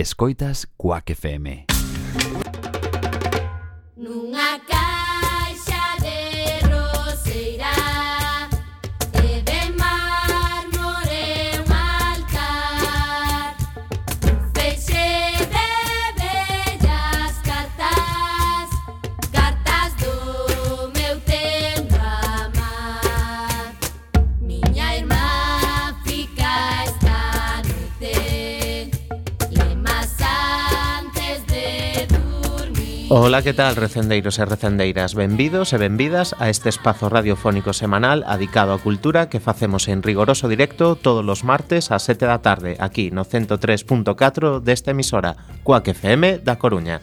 Escoitas Cuac FM. Nunha Ola, que tal, recendeiros e recendeiras? Benvidos e benvidas a este espazo radiofónico semanal adicado á cultura que facemos en rigoroso directo todos os martes ás 7 da tarde aquí no 103.4 desta emisora, Coac FM da Coruña.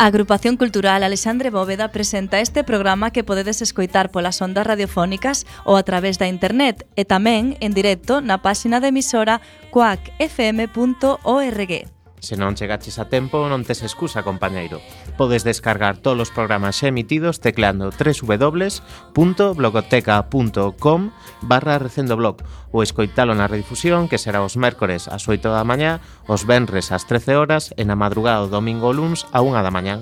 A Agrupación Cultural Alexandre Bóveda presenta este programa que podedes escoitar polas ondas radiofónicas ou a través da internet e tamén en directo na páxina de emisora coacfm.org. Se non chegaches a tempo, non tes excusa, compañeiro podes descargar todos os programas xa emitidos tecleando www.blogoteca.com barra recendoblog ou escoitalo na redifusión que será os mércores ás 8 da mañá, os venres ás 13 horas e na madrugada do domingo luns a 1 da mañá.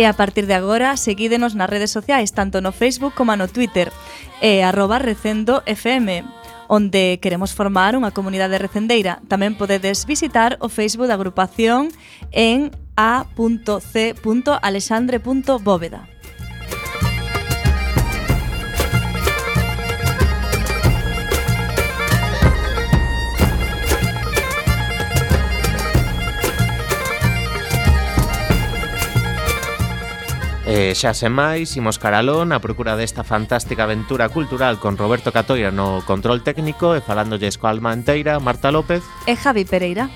E a partir de agora, seguídenos nas redes sociais, tanto no Facebook como no Twitter, e arroba recendo FM onde queremos formar unha comunidade recendeira. Tamén podedes visitar o Facebook da agrupación en a.c.alexandre.bóveda. E xa sen máis, imos caralón a procura desta fantástica aventura cultural con Roberto Catoira no control técnico e falándolles coa alma enteira Marta López e Javi Pereira.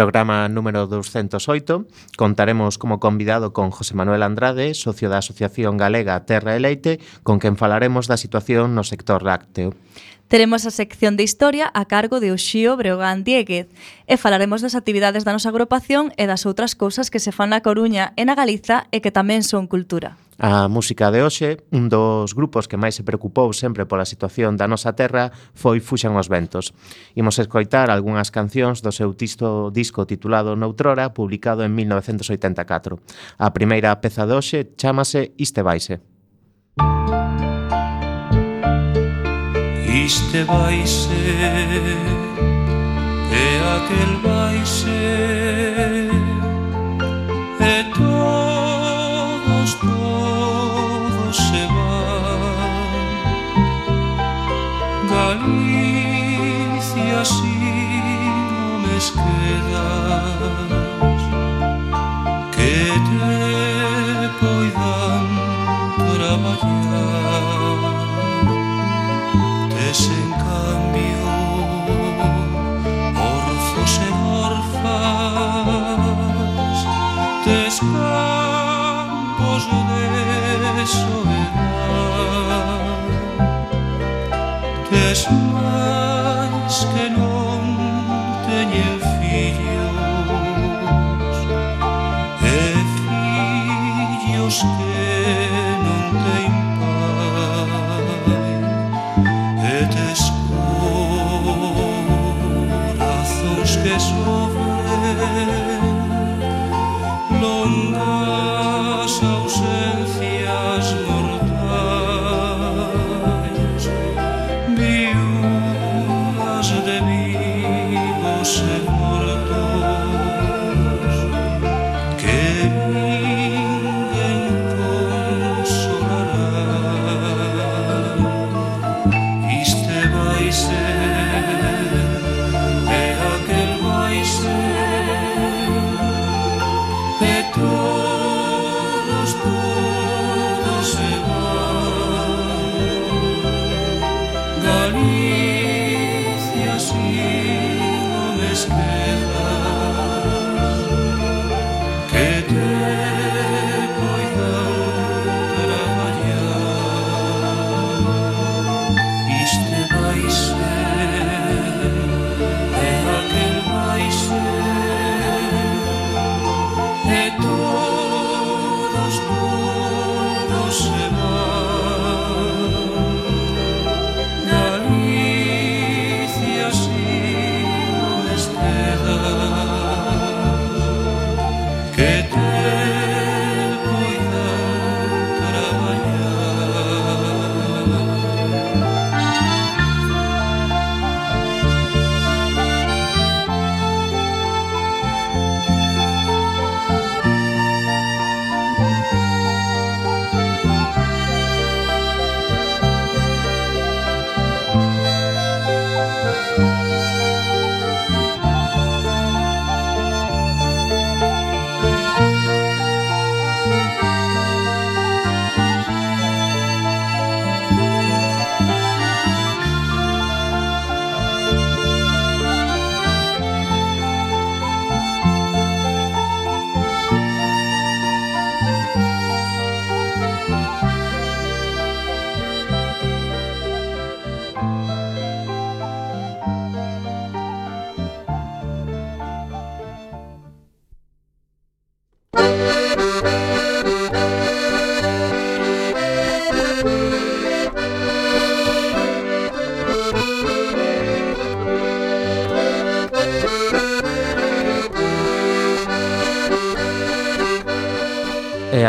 programa número 208 contaremos como convidado con José Manuel Andrade, socio da Asociación Galega Terra e Leite, con quen falaremos da situación no sector lácteo. Teremos a sección de historia a cargo de Oxío Breogán Dieguez e falaremos das actividades da nosa agrupación e das outras cousas que se fan na Coruña e na Galiza e que tamén son cultura. A música de hoxe, un dos grupos que máis se preocupou sempre pola situación da nosa terra foi Fuxan os Ventos. Imos escoitar algunhas cancións do seu tisto disco titulado Noutrora, publicado en 1984. A primeira peza de hoxe chamase Iste Baise. Iste vai ser e aquel vai ser e todos, todos se van. Galicia si no me quedas que te poidan traballar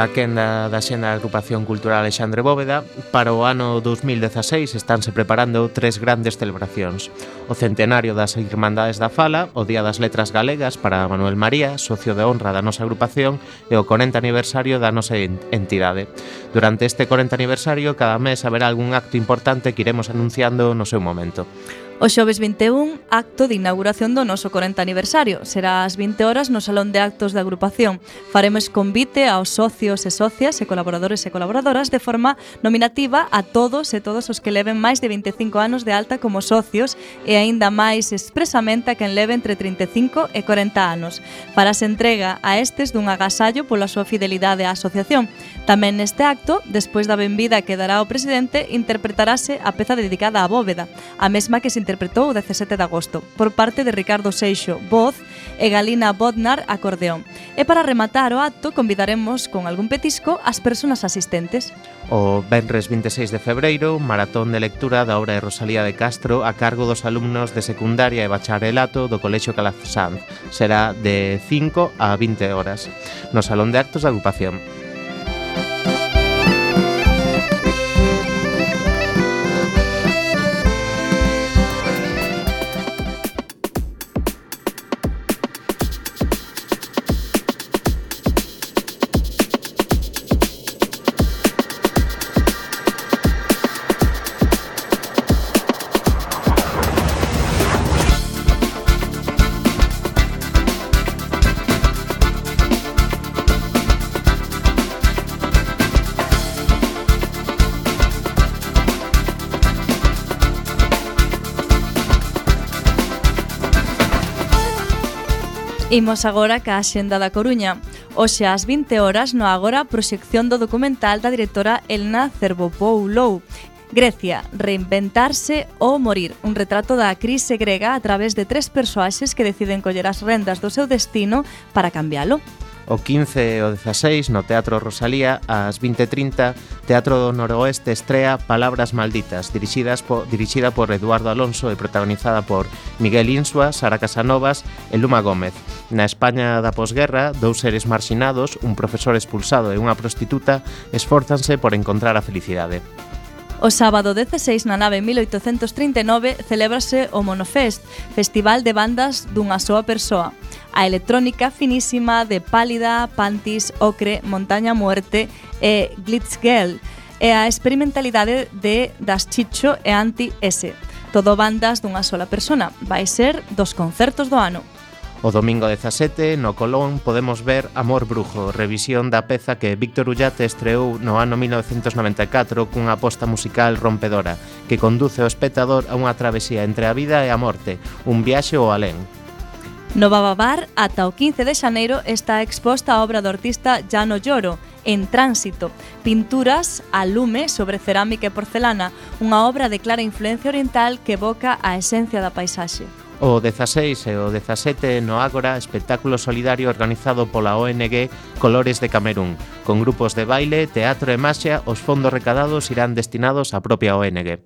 a quenda da xena agrupación cultural Alexandre Bóveda, para o ano 2016 estánse preparando tres grandes celebracións. O centenario das Irmandades da Fala, o Día das Letras Galegas para Manuel María, socio de honra da nosa agrupación, e o 40 aniversario da nosa entidade. Durante este 40 aniversario, cada mes haberá algún acto importante que iremos anunciando no seu momento. O xoves 21, acto de inauguración do noso 40 aniversario. Será ás 20 horas no Salón de Actos da Agrupación. Faremos convite aos socios e socias e colaboradores e colaboradoras de forma nominativa a todos e todos os que leven máis de 25 anos de alta como socios e aínda máis expresamente a quen leve entre 35 e 40 anos. Para se entrega a estes dun agasallo pola súa fidelidade á asociación. Tamén neste acto, despois da benvida que dará o presidente, interpretarase a peza dedicada á bóveda, a mesma que se interpretou o 17 de agosto, por parte de Ricardo Seixo, voz, e Galina Bodnar, acordeón. E para rematar o acto, convidaremos con algún petisco as persoas asistentes. O Benres 26 de febreiro, maratón de lectura da obra de Rosalía de Castro a cargo dos alumnos de secundaria e bacharelato do Colexio Calasanz. Será de 5 a 20 horas, no Salón de Actos da Agrupación. Imos agora ca Xenda da Coruña. Oxe ás 20 horas no agora proxección do documental da directora Elna Cervopoulou Grecia, reinventarse ou morir, un retrato da crise grega a través de tres persoaxes que deciden coller as rendas do seu destino para cambiálo o 15 e o 16 no Teatro Rosalía ás 20:30 Teatro do Noroeste estrea Palabras Malditas dirixidas po, dirixida por Eduardo Alonso e protagonizada por Miguel Insua, Sara Casanovas e Luma Gómez Na España da posguerra, dous seres marxinados, un profesor expulsado e unha prostituta esforzanse por encontrar a felicidade O sábado 16 na nave 1839 celébrase o Monofest, festival de bandas dunha soa persoa a electrónica finísima de Pálida, Pantis, Ocre, Montaña Muerte eh, e Glitz Girl e a experimentalidade de Das Chicho e Anti S. Todo bandas dunha sola persona. Vai ser dos concertos do ano. O domingo 17, no Colón, podemos ver Amor Brujo, revisión da peza que Víctor Ullate estreou no ano 1994 cunha aposta musical rompedora, que conduce o espectador a unha travesía entre a vida e a morte, un viaxe ao alén. No Bababar, ata o 15 de xaneiro, está exposta a obra do artista Jano Lloro, En Tránsito, pinturas a lume sobre cerámica e porcelana, unha obra de clara influencia oriental que evoca a esencia da paisaxe. O 16 e o 17 no Ágora, espectáculo solidario organizado pola ONG Colores de Camerún. Con grupos de baile, teatro e maxia, os fondos recadados irán destinados á propia ONG.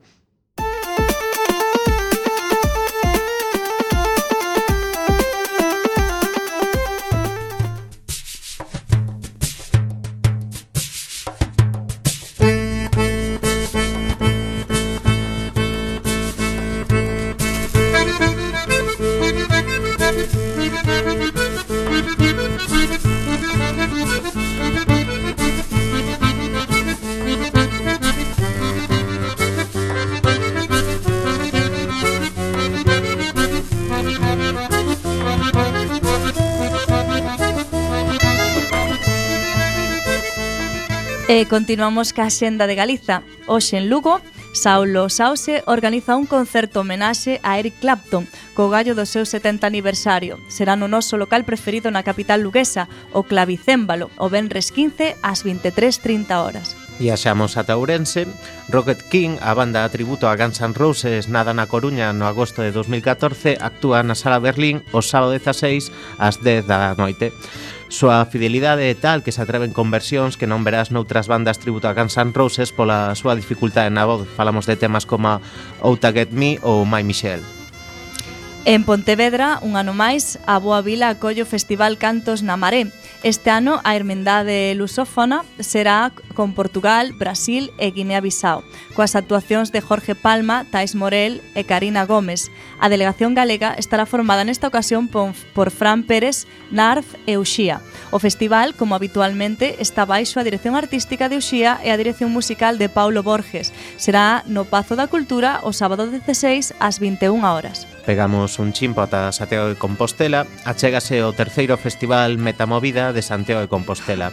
E continuamos ca Xenda de Galiza. Hoxe en Lugo, Saulo Sause organiza un concerto homenaxe a Eric Clapton co gallo do seu 70 aniversario. Será no noso local preferido na capital luguesa, o Clavicémbalo, o Benres 15 ás 23.30 horas. E axamos ata Ourense, Rocket King, a banda a tributo a Guns N' Roses nada na Coruña no agosto de 2014, actúa na Sala Berlín o sábado 16 ás 10 da noite súa fidelidade é tal que se atreven con versións que non verás noutras bandas tributo a Guns N' Roses pola súa dificultade na voz. Falamos de temas como Outa Get Me ou My Michelle. En Pontevedra, un ano máis, a Boa Vila acolle o Festival Cantos na Maré, Este ano a Irmandade Lusófona será con Portugal, Brasil e Guinea-Bissau, coas actuacións de Jorge Palma, Tais Morel e Karina Gómez. A delegación galega estará formada nesta ocasión por Fran Pérez, Narf e Uxía. O festival, como habitualmente, está baixo a dirección artística de Uxía e a dirección musical de Paulo Borges. Será no Pazo da Cultura o sábado 16 ás 21 horas. Pegamos un chimpo ata Santiago de Compostela, achégase o terceiro festival Metamovida de Santiago de Compostela.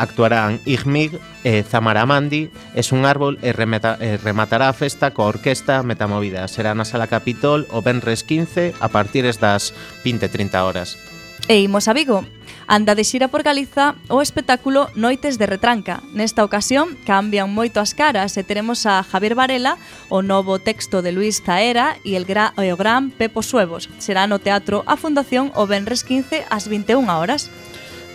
Actuarán Igmig, e Zamaramandi, Es un árbol e, remeta, e rematará a festa coa orquesta Metamovida. Será na Sala Capitol o Benres 15 a partir das 20.30 horas. E imos a Vigo, anda de xira por Galiza o espectáculo Noites de Retranca. Nesta ocasión cambian moito as caras e teremos a Javier Varela, o novo texto de Luis Zaera e, el gra e o gran Pepo Suevos. Será no Teatro a Fundación o Benres 15 ás 21 horas.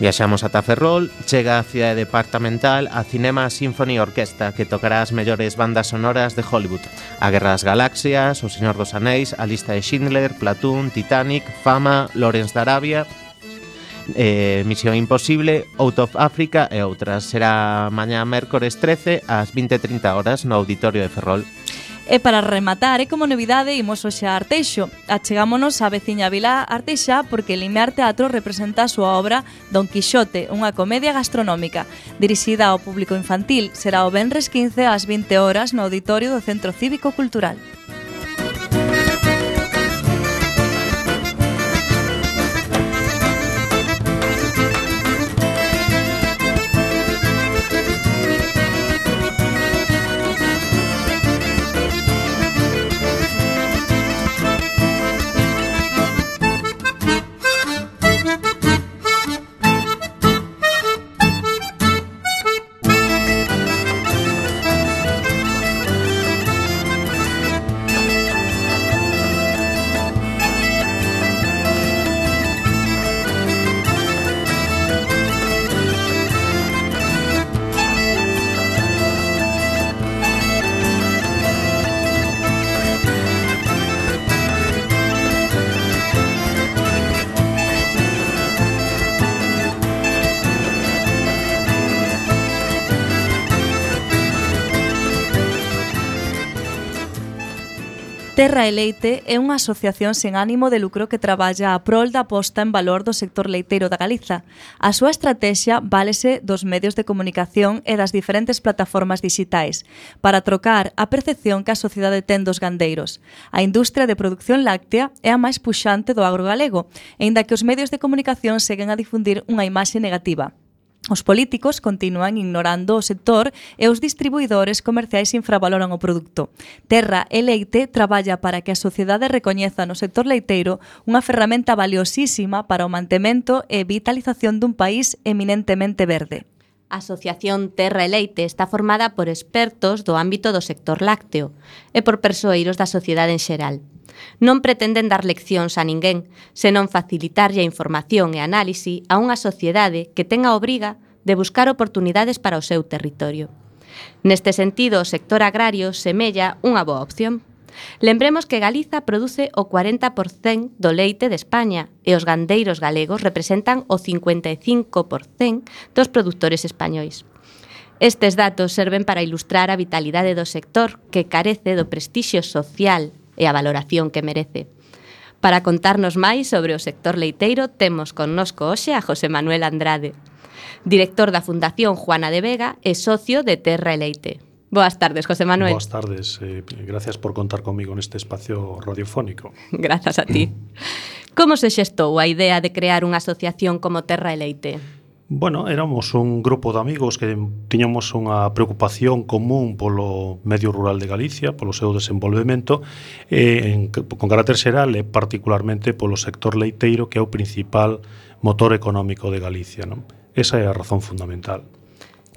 Viaxamos ata Ferrol, chega a cidade departamental a Cinema Symphony Orquesta que tocará as mellores bandas sonoras de Hollywood. A Guerra das Galaxias, O Señor dos Anéis, A Lista de Schindler, Platoon, Titanic, Fama, Lawrence de Arabia, eh, Misión Imposible, Out of Africa e outras. Será mañá mércores 13 ás 20:30 horas no auditorio de Ferrol. E para rematar, e como novidade, imos hoxe a Arteixo. Achegámonos á veciña Vila Arteixa porque Limear Teatro representa a súa obra Don Quixote, unha comedia gastronómica. Dirixida ao público infantil, será o Benres 15 ás 20 horas no Auditorio do Centro Cívico Cultural. Terra e Leite é unha asociación sen ánimo de lucro que traballa a prol da posta en valor do sector leiteiro da Galiza. A súa estrategia válese dos medios de comunicación e das diferentes plataformas digitais para trocar a percepción que a sociedade ten dos gandeiros. A industria de producción láctea é a máis puxante do agrogalego, aínda que os medios de comunicación seguen a difundir unha imaxe negativa. Os políticos continúan ignorando o sector e os distribuidores comerciais infravaloran o produto. Terra e Leite traballa para que a sociedade recoñeza no sector leiteiro unha ferramenta valiosísima para o mantemento e vitalización dun país eminentemente verde. A Asociación Terra e Leite está formada por expertos do ámbito do sector lácteo e por persoeiros da sociedade en xeral. Non pretenden dar leccións a ninguén, senón facilitarlle a información e análise a unha sociedade que ten a obriga de buscar oportunidades para o seu territorio. Neste sentido, o sector agrario semella unha boa opción. Lembremos que Galiza produce o 40% do leite de España e os gandeiros galegos representan o 55% dos produtores españois. Estes datos serven para ilustrar a vitalidade do sector que carece do prestixio social e a valoración que merece. Para contarnos máis sobre o sector leiteiro, temos connosco hoxe a José Manuel Andrade, director da Fundación Juana de Vega e socio de Terra e Leite. Boas tardes, José Manuel. Boas tardes, eh, gracias por contar comigo neste espacio radiofónico. Grazas a ti. Como se xestou a idea de crear unha asociación como Terra e Leite? Bueno, éramos un grupo de amigos que tiñamos unha preocupación común polo medio rural de Galicia, polo seu desenvolvemento, e, en, con carácter xeral e particularmente polo sector leiteiro que é o principal motor económico de Galicia. Non? Esa é a razón fundamental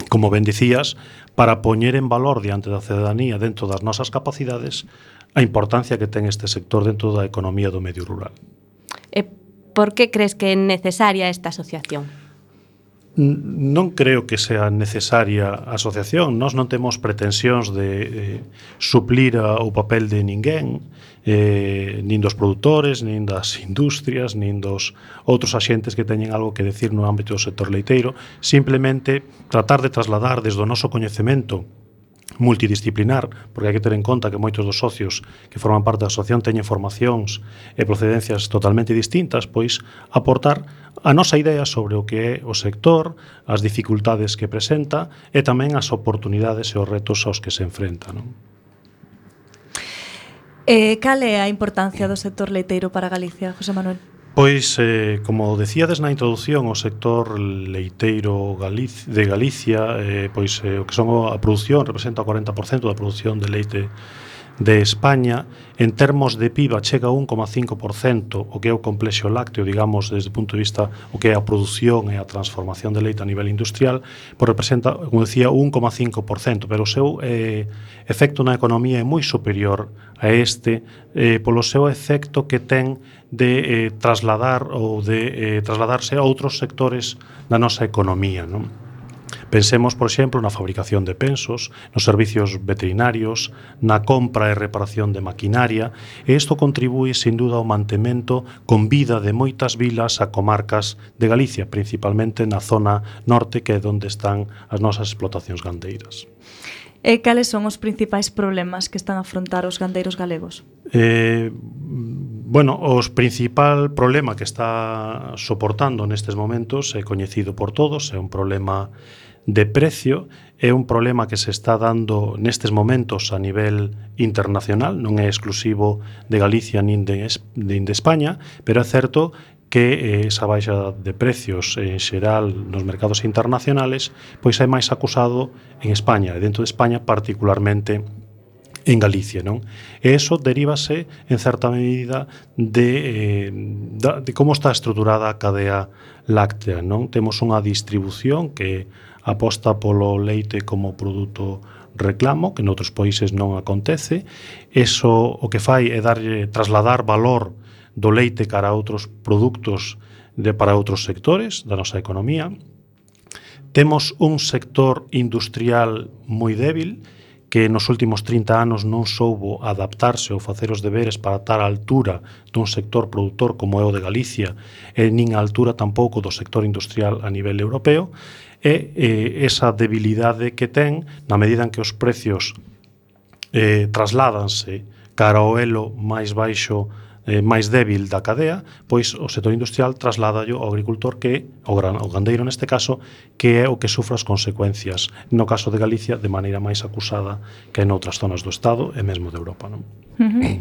como ben dicías, para poñer en valor diante da cidadanía dentro das nosas capacidades a importancia que ten este sector dentro da economía do medio rural. E por que crees que é necesaria esta asociación? non creo que sea necesaria a asociación. Nós non temos pretensións de eh, suplir a, o papel de ninguén eh, nin dos produtores, nin das industrias, nin dos outros axentes que teñen algo que decir no ámbito do sector leiteiro, simplemente tratar de trasladar desde o noso coñecemento multidisciplinar, porque hai que ter en conta que moitos dos socios que forman parte da asociación teñen formacións e procedencias totalmente distintas, pois aportar a nosa idea sobre o que é o sector, as dificultades que presenta e tamén as oportunidades e os retos aos que se enfrenta. Non? Eh, cal é a importancia do sector leiteiro para Galicia, José Manuel? Pois, eh, como decíades na introdución, o sector leiteiro Galiz de Galicia, eh, pois eh, o que son a produción representa o 40% da produción de leite de España en termos de PIB chega a 1,5%, o que é o complexo lácteo, digamos, desde o punto de vista o que é a produción e a transformación de leite a nivel industrial, pois representa, como decía, 1,5%, pero o seu eh, efecto na economía é moi superior a este eh, polo seu efecto que ten de eh, trasladar ou de eh, trasladarse a outros sectores da nosa economía, non? Pensemos, por exemplo, na fabricación de pensos, nos servicios veterinarios, na compra e reparación de maquinaria, e isto contribúe, sin dúda, ao mantemento con vida de moitas vilas a comarcas de Galicia, principalmente na zona norte que é onde están as nosas explotacións gandeiras. E cales son os principais problemas que están a afrontar os gandeiros galegos? Eh, bueno, os principal problema que está soportando nestes momentos é coñecido por todos, é un problema de precio é un problema que se está dando nestes momentos a nivel internacional, non é exclusivo de Galicia nin de, nin de España, pero é certo que eh, esa baixa de precios en xeral nos mercados internacionales pois é máis acusado en España, e dentro de España particularmente en Galicia, non? E eso derívase en certa medida de, eh, de como está estruturada a cadea láctea, non? Temos unha distribución que aposta polo leite como produto reclamo, que noutros países non acontece. Eso o que fai é darlle trasladar valor do leite cara a outros produtos de para outros sectores da nosa economía. Temos un sector industrial moi débil que nos últimos 30 anos non soubo adaptarse ou facer os deberes para estar á altura dun sector produtor como é o de Galicia e nin á altura tampouco do sector industrial a nivel europeo e eh, esa debilidade que ten na medida en que os precios eh, trasládanse cara ao elo máis baixo eh, máis débil da cadea, pois o sector industrial trasládallo ao agricultor que o, gran, o gandeiro neste caso, que é o que sufra as consecuencias, no caso de Galicia de maneira máis acusada que en outras zonas do Estado e mesmo de Europa, non? Uh -huh.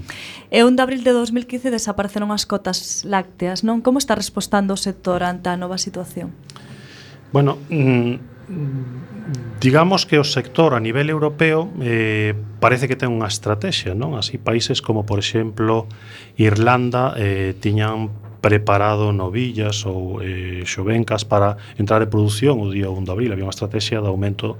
E un de abril de 2015 desapareceron as cotas lácteas, non? Como está respostando o sector ante a nova situación? Bueno, mm, digamos que o sector a nivel europeo eh, parece que ten unha estrategia, non? Así países como, por exemplo, Irlanda eh, tiñan preparado novillas ou eh, xovencas para entrar en produción o día 1 de abril. Había unha estrategia de aumento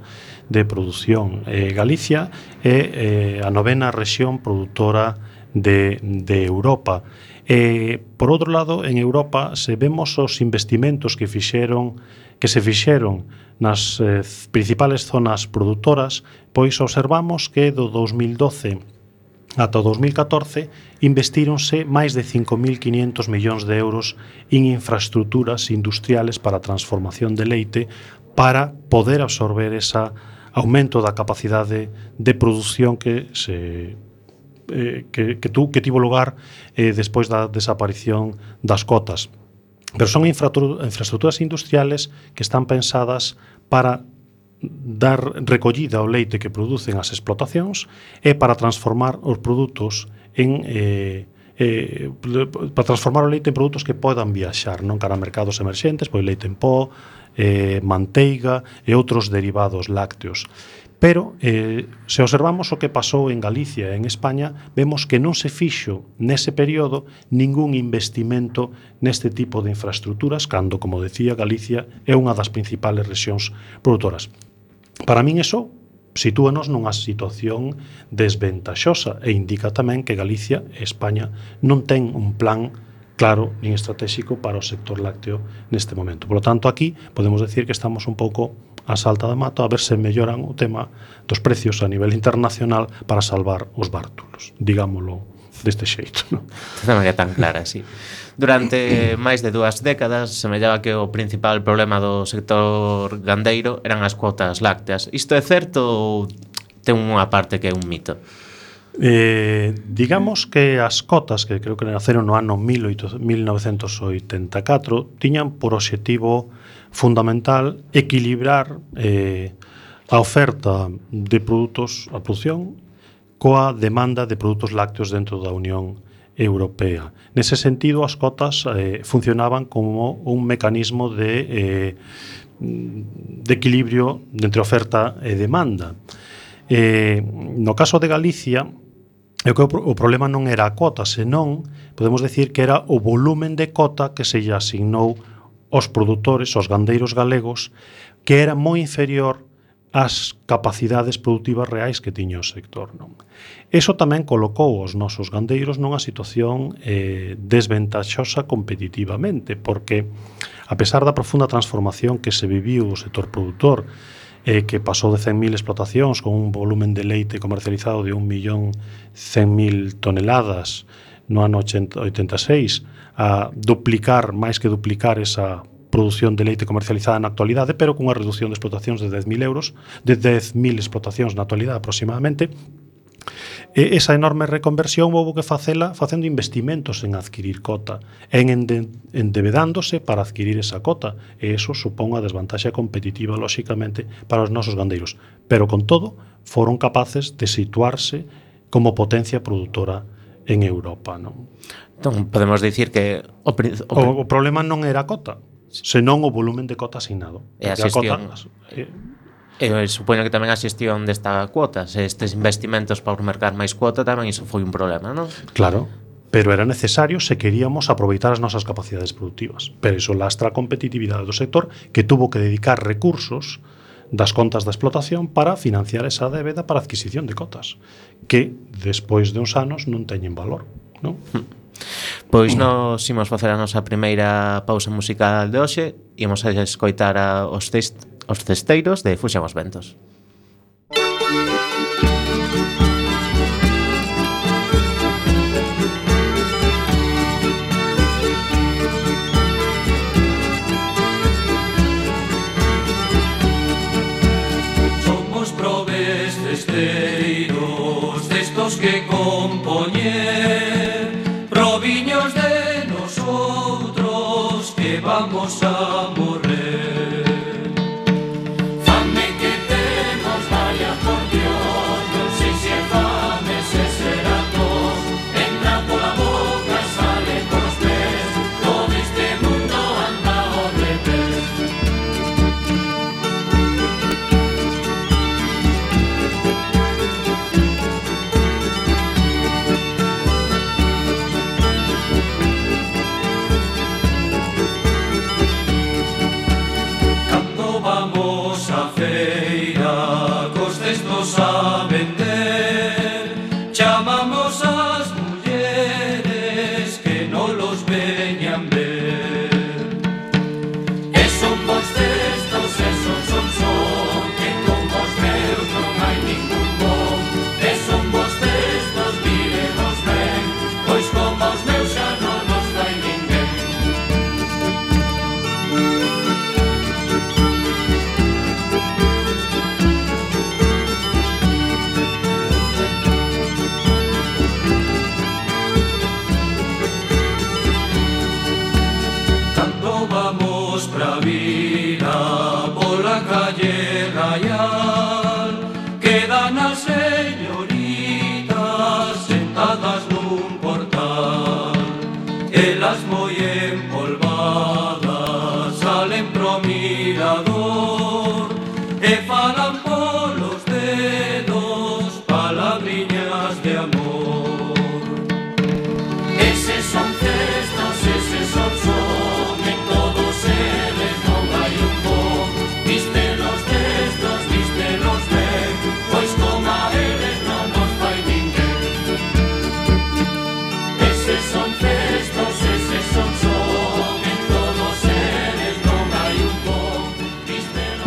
de produción. Eh, Galicia é eh, a novena rexión produtora de, de Europa. Eh, por outro lado, en Europa, se vemos os investimentos que fixeron que se fixeron nas eh, principales zonas produtoras, pois observamos que do 2012 ata o 2014 investíronse máis de 5.500 millóns de euros en infraestructuras industriales para a transformación de leite para poder absorber esa aumento da capacidade de produción que se eh, que, que, tu, que tivo lugar eh, despois da desaparición das cotas. Pero son infraestructuras industriales que están pensadas para dar recollida ao leite que producen as explotacións e para transformar os produtos en eh, eh, para transformar o leite en produtos que podan viaxar, non cara a mercados emerxentes, pois leite en pó, eh, manteiga e outros derivados lácteos. Pero, eh, se observamos o que pasou en Galicia e en España, vemos que non se fixo nese período ningún investimento neste tipo de infraestructuras, cando, como decía, Galicia é unha das principales rexións produtoras. Para min eso sitúanos nunha situación desventaxosa e indica tamén que Galicia e España non ten un plan claro nin estratégico para o sector lácteo neste momento. Por lo tanto, aquí podemos decir que estamos un pouco a Salta da mato a ver se melloran o tema dos precios a nivel internacional para salvar os bártulos, digámolo deste xeito. Non? De maneira tan clara, sí. Durante máis de dúas décadas semellaba que o principal problema do sector gandeiro eran as cuotas lácteas. Isto é certo ou ten unha parte que é un mito? Eh, digamos que as cotas que creo que naceron no ano 18, 1984 tiñan por obxectivo fundamental equilibrar eh, a oferta de produtos a produción coa demanda de produtos lácteos dentro da Unión Europea. Nese sentido, as cotas eh, funcionaban como un mecanismo de, eh, de equilibrio entre oferta e demanda. Eh, no caso de Galicia, o, que o problema non era a cota, senón podemos decir que era o volumen de cota que se lle asignou os produtores, os gandeiros galegos, que era moi inferior ás capacidades produtivas reais que tiña o sector. Non? Eso tamén colocou os nosos gandeiros nunha situación eh, desventaxosa competitivamente, porque a pesar da profunda transformación que se viviu o sector produtor, eh, que pasou de 100.000 explotacións con un volumen de leite comercializado de 1.100.000 toneladas no ano 86 a duplicar, máis que duplicar esa produción de leite comercializada na actualidade, pero cunha reducción de explotacións de 10.000 euros, de 10.000 explotacións na actualidade aproximadamente, E esa enorme reconversión houve que facela facendo investimentos en adquirir cota, en ende, endebedándose para adquirir esa cota, e eso supón a desvantaxe competitiva lóxicamente para os nosos gandeiros. Pero con todo, foron capaces de situarse como potencia produtora en Europa. Non? Entón, podemos dicir que o, o, o problema non era a cota, senón o volumen de cota asignado. E a xestión... A cota, eh, E eh, supoño que tamén a xestión desta cuota, se estes investimentos para mercar máis cuota tamén iso foi un problema, non? Claro, pero era necesario se queríamos aproveitar as nosas capacidades productivas. Pero iso lastra a competitividade do sector que tuvo que dedicar recursos das contas da explotación para financiar esa débeda para adquisición de cotas que despois de uns anos non teñen valor, non? Hmm. Pois nos imos facer a nosa primeira pausa musical de hoxe, imos a escoitar a os, cest, os cesteiros de Fuxan os Ventos.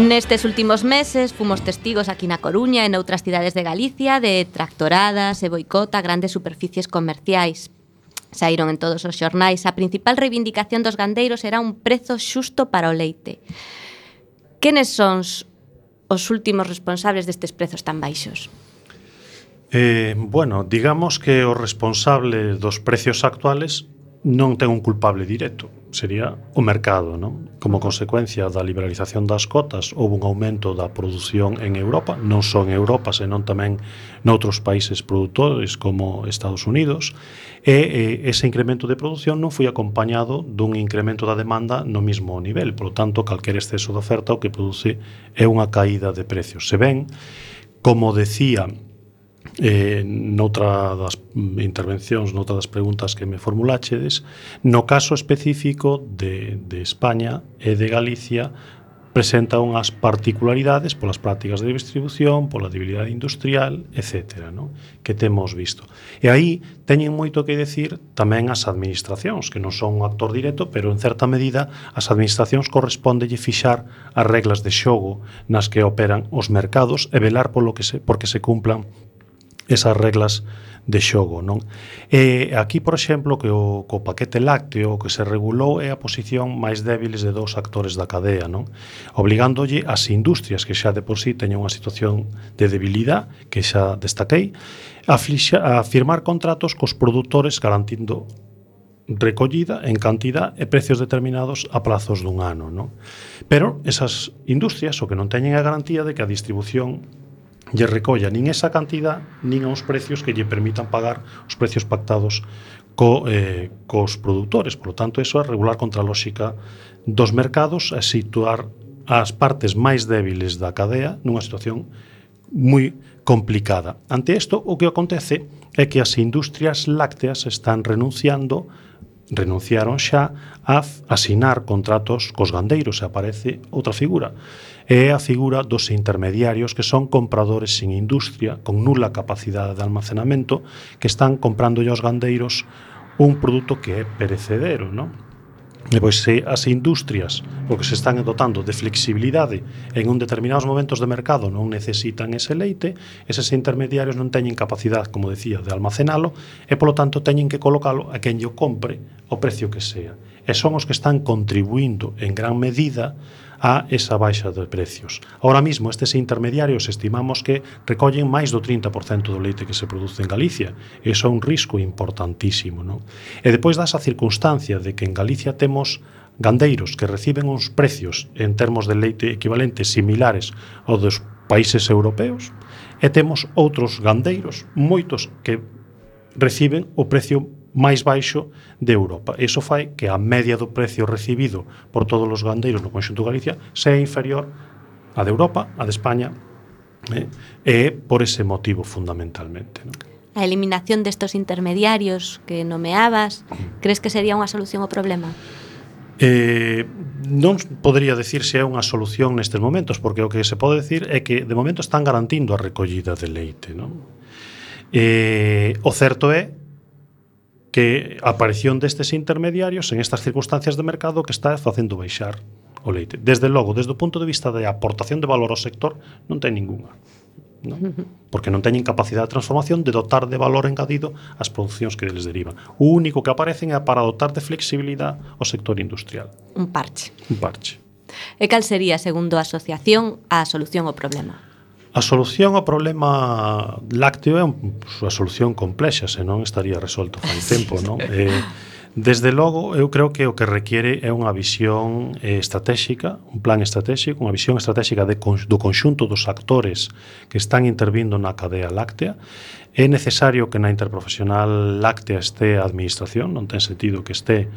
Nestes últimos meses fomos testigos aquí na Coruña e noutras cidades de Galicia de tractoradas e boicota grandes superficies comerciais. Saíron en todos os xornais. A principal reivindicación dos gandeiros era un prezo xusto para o leite. Quenes son os últimos responsables destes prezos tan baixos? Eh, bueno, digamos que os responsables dos precios actuales non ten un culpable directo, sería o mercado, non? Como consecuencia da liberalización das cotas, houve un aumento da produción en Europa, non só en Europa, senón tamén noutros países produtores como Estados Unidos, e, e ese incremento de produción non foi acompañado dun incremento da demanda no mismo nivel, polo tanto, calquer exceso de oferta o que produce é unha caída de precios. Se ben, como decía eh, noutra das intervencións, noutra das preguntas que me formulachedes, no caso específico de, de España e de Galicia presenta unhas particularidades polas prácticas de distribución, pola debilidade industrial, etc. No? que temos visto. E aí teñen moito que decir tamén as administracións, que non son un actor directo, pero en certa medida as administracións correspondelle fixar as reglas de xogo nas que operan os mercados e velar polo que se, porque se cumplan esas reglas de xogo, non? E aquí, por exemplo, que o co paquete lácteo que se regulou é a posición máis débiles de dous actores da cadea, non? Obligándolle ás industrias que xa de por sí teñen unha situación de debilidade que xa destaquei, a, flixa, a firmar contratos cos produtores garantindo recollida en cantidad e precios determinados a plazos dun ano, non? Pero esas industrias o que non teñen a garantía de que a distribución lle recolla nin esa cantidad nin aos precios que lle permitan pagar os precios pactados co, eh, cos produtores. Por lo tanto, eso é regular contra a lógica dos mercados a situar as partes máis débiles da cadea nunha situación moi complicada. Ante isto, o que acontece é que as industrias lácteas están renunciando renunciaron xa a asinar contratos cos gandeiros e aparece outra figura é a figura dos intermediarios que son compradores sin industria, con nula capacidade de almacenamento, que están comprando aos gandeiros un produto que é perecedero, non? E pois se as industrias o que se están dotando de flexibilidade en un determinados momentos de mercado non necesitan ese leite, eses intermediarios non teñen capacidade, como decía, de almacenalo e polo tanto teñen que colocalo a quen lle compre o precio que sea. E son os que están contribuindo en gran medida a esa baixa de precios. Ahora mismo estes intermediarios estimamos que recollen máis do 30% do leite que se produce en Galicia. Eso é un risco importantísimo. Non? E depois dasa circunstancia de que en Galicia temos gandeiros que reciben uns precios en termos de leite equivalentes similares aos dos países europeos e temos outros gandeiros, moitos que reciben o precio máis baixo de Europa. Iso fai que a media do precio recibido por todos os gandeiros no conxunto de Galicia sea inferior a de Europa, a de España, eh? e por ese motivo fundamentalmente. Non? A eliminación destos intermediarios que nomeabas, crees que sería unha solución ao problema? Eh, non podría decir se é unha solución nestes momentos, porque o que se pode decir é que de momento están garantindo a recollida de leite. Non? Eh, o certo é que a aparición destes intermediarios en estas circunstancias de mercado que está facendo baixar o leite. Desde logo, desde o punto de vista de aportación de valor ao sector, non ten ningunha. Non? porque non teñen capacidade de transformación de dotar de valor engadido as producións que deles derivan. O único que aparecen é para dotar de flexibilidade o sector industrial. Un parche. Un parche. E cal sería, segundo a asociación, a solución ao problema? A solución ao problema lácteo é unha solución complexa, senón estaría resolto fai tempo, non? Eh, desde logo, eu creo que o que requiere é unha visión eh, estratégica, un plan estratégico, unha visión estratégica de, do conxunto dos actores que están intervindo na cadea láctea. É necesario que na interprofesional láctea este a administración, non ten sentido que este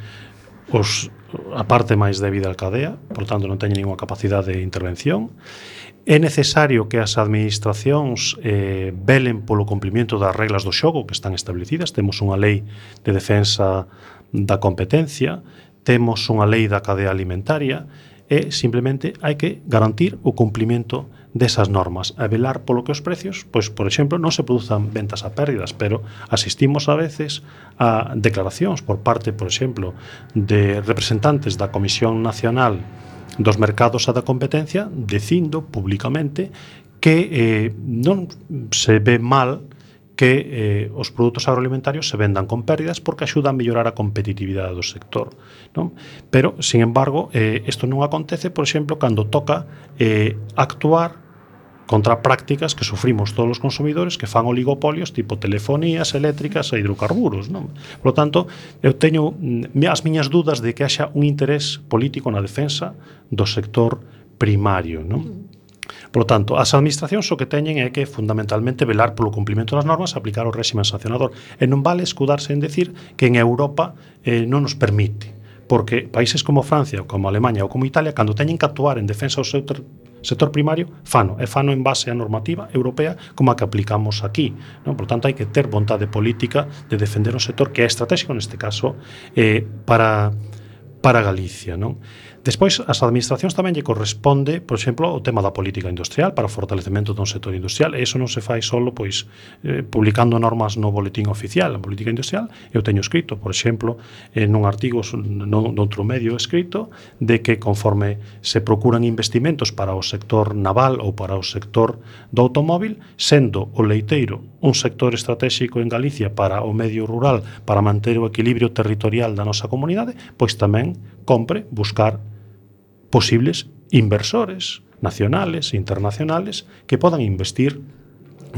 os a parte máis débil da cadea, por tanto non teñen ninguna capacidade de intervención É necesario que as administracións eh, velen polo cumprimento das reglas do xogo que están establecidas. Temos unha lei de defensa da competencia, temos unha lei da cadea alimentaria e simplemente hai que garantir o cumprimento desas normas a velar polo que os precios, pois, por exemplo, non se produzan ventas a pérdidas, pero asistimos a veces a declaracións por parte, por exemplo, de representantes da Comisión Nacional dos mercados a da competencia dicindo públicamente que eh, non se ve mal que eh, os produtos agroalimentarios se vendan con pérdidas porque axudan a mellorar a competitividade do sector. Non? Pero, sin embargo, eh, isto non acontece, por exemplo, cando toca eh, actuar contra prácticas que sufrimos todos os consumidores que fan oligopolios tipo telefonías eléctricas e hidrocarburos. Non? Por lo tanto, eu teño mm, as miñas dudas de que haxa un interés político na defensa do sector primario. Non? Por lo tanto, as administracións o que teñen é que fundamentalmente velar polo cumplimento das normas e aplicar o réxime sancionador. E non vale escudarse en decir que en Europa eh, non nos permite porque países como Francia, como Alemania ou como Italia, cando teñen que actuar en defensa do seu sector primario, fano, e fano en base á normativa europea como a que aplicamos aquí. Non? Por tanto, hai que ter vontade política de defender un sector que é estratégico, neste caso, eh, para, para Galicia. Non? Despois, as administracións tamén lle corresponde, por exemplo, o tema da política industrial para o fortalecemento dun sector industrial. E iso non se fai solo pois eh, publicando normas no boletín oficial. A política industrial eu teño escrito, por exemplo, eh, en un artigo non, noutro medio escrito de que conforme se procuran investimentos para o sector naval ou para o sector do automóvil, sendo o leiteiro un sector estratégico en Galicia para o medio rural, para manter o equilibrio territorial da nosa comunidade, pois tamén compre buscar posibles inversores nacionales e internacionales que podan investir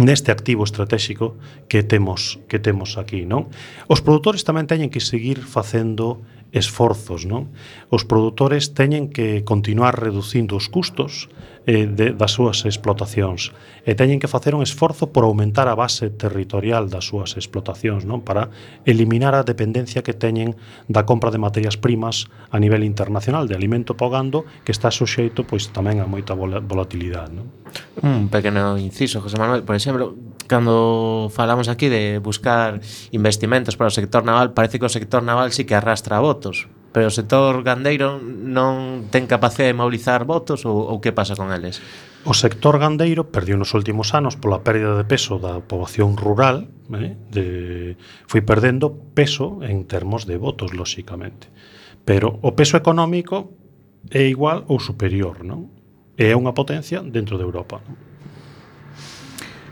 neste activo estratégico que temos que temos aquí, non? Os produtores tamén teñen que seguir facendo esforzos. Non? Os produtores teñen que continuar reducindo os custos eh, de, das súas explotacións e teñen que facer un esforzo por aumentar a base territorial das súas explotacións non para eliminar a dependencia que teñen da compra de materias primas a nivel internacional de alimento pagando que está suxeito pois tamén a moita volatilidade non? Un pequeno inciso, José Manuel, por exemplo, cando falamos aquí de buscar investimentos para o sector naval, parece que o sector naval sí que arrastra votos, pero o sector gandeiro non ten capacidade de mobilizar votos ou, ou que pasa con eles? O sector gandeiro perdiu nos últimos anos pola pérdida de peso da poboación rural, eh, de, foi perdendo peso en termos de votos, lóxicamente. Pero o peso económico é igual ou superior, non? É unha potencia dentro de Europa. Non?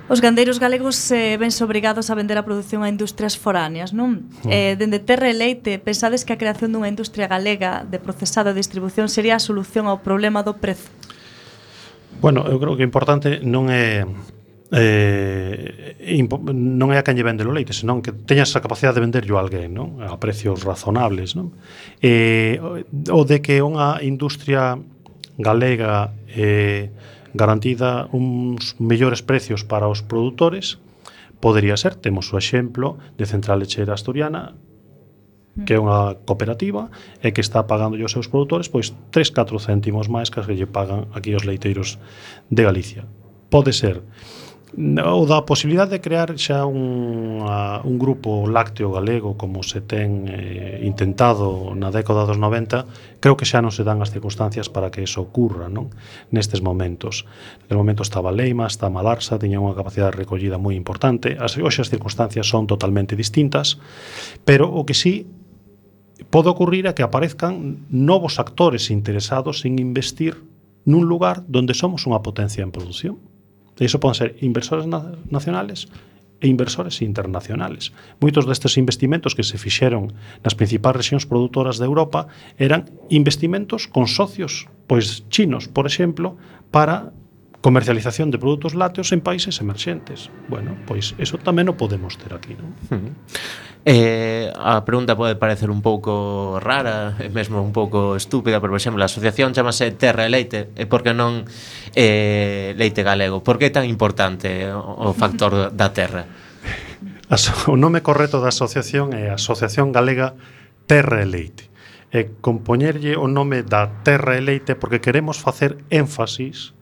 Os gandeiros galegos eh, vense obrigados a vender a produción a industrias foráneas, non? Mm. Eh, dende terra e leite, pensades que a creación dunha industria galega de procesado e distribución sería a solución ao problema do prezo? Bueno, eu creo que o importante non é eh, non é a quen lle vende o leite, senón que teñas a capacidade de venderlo a alguén, non? A precios razonables, non? Eh, o de que unha industria galega eh, garantida uns mellores precios para os produtores, podería ser, temos o exemplo de Central Lechera Asturiana, que é unha cooperativa e que está pagando os seus produtores pois 3, 4 céntimos máis que as que lle pagan aquí os leiteiros de Galicia. Pode ser ou da posibilidade de crear xa un, a, un grupo lácteo galego como se ten eh, intentado na década dos 90 creo que xa non se dan as circunstancias para que eso ocurra non? nestes momentos. No momento estaba Leima, está Malarsa tiña unha capacidade de recollida moi importante. As, hoxe as circunstancias son totalmente distintas pero o que sí pode ocurrir é que aparezcan novos actores interesados en investir nun lugar donde somos unha potencia en produción. Iso poden ser inversores na nacionales e inversores internacionales. Moitos destes investimentos que se fixeron nas principais regións produtoras de Europa eran investimentos con socios pois chinos, por exemplo, para comercialización de produtos lácteos en países emerxentes. Bueno, pois eso tamén o podemos ter aquí, non? Hmm. Eh, a pregunta pode parecer un pouco rara, e mesmo un pouco estúpida, pero, por exemplo, a asociación chamase Terra e Leite, e por que non eh, leite galego? Por que é tan importante o factor da terra? O nome correto da asociación é Asociación Galega Terra e Leite. E compoñerlle o nome da Terra e Leite porque queremos facer énfasis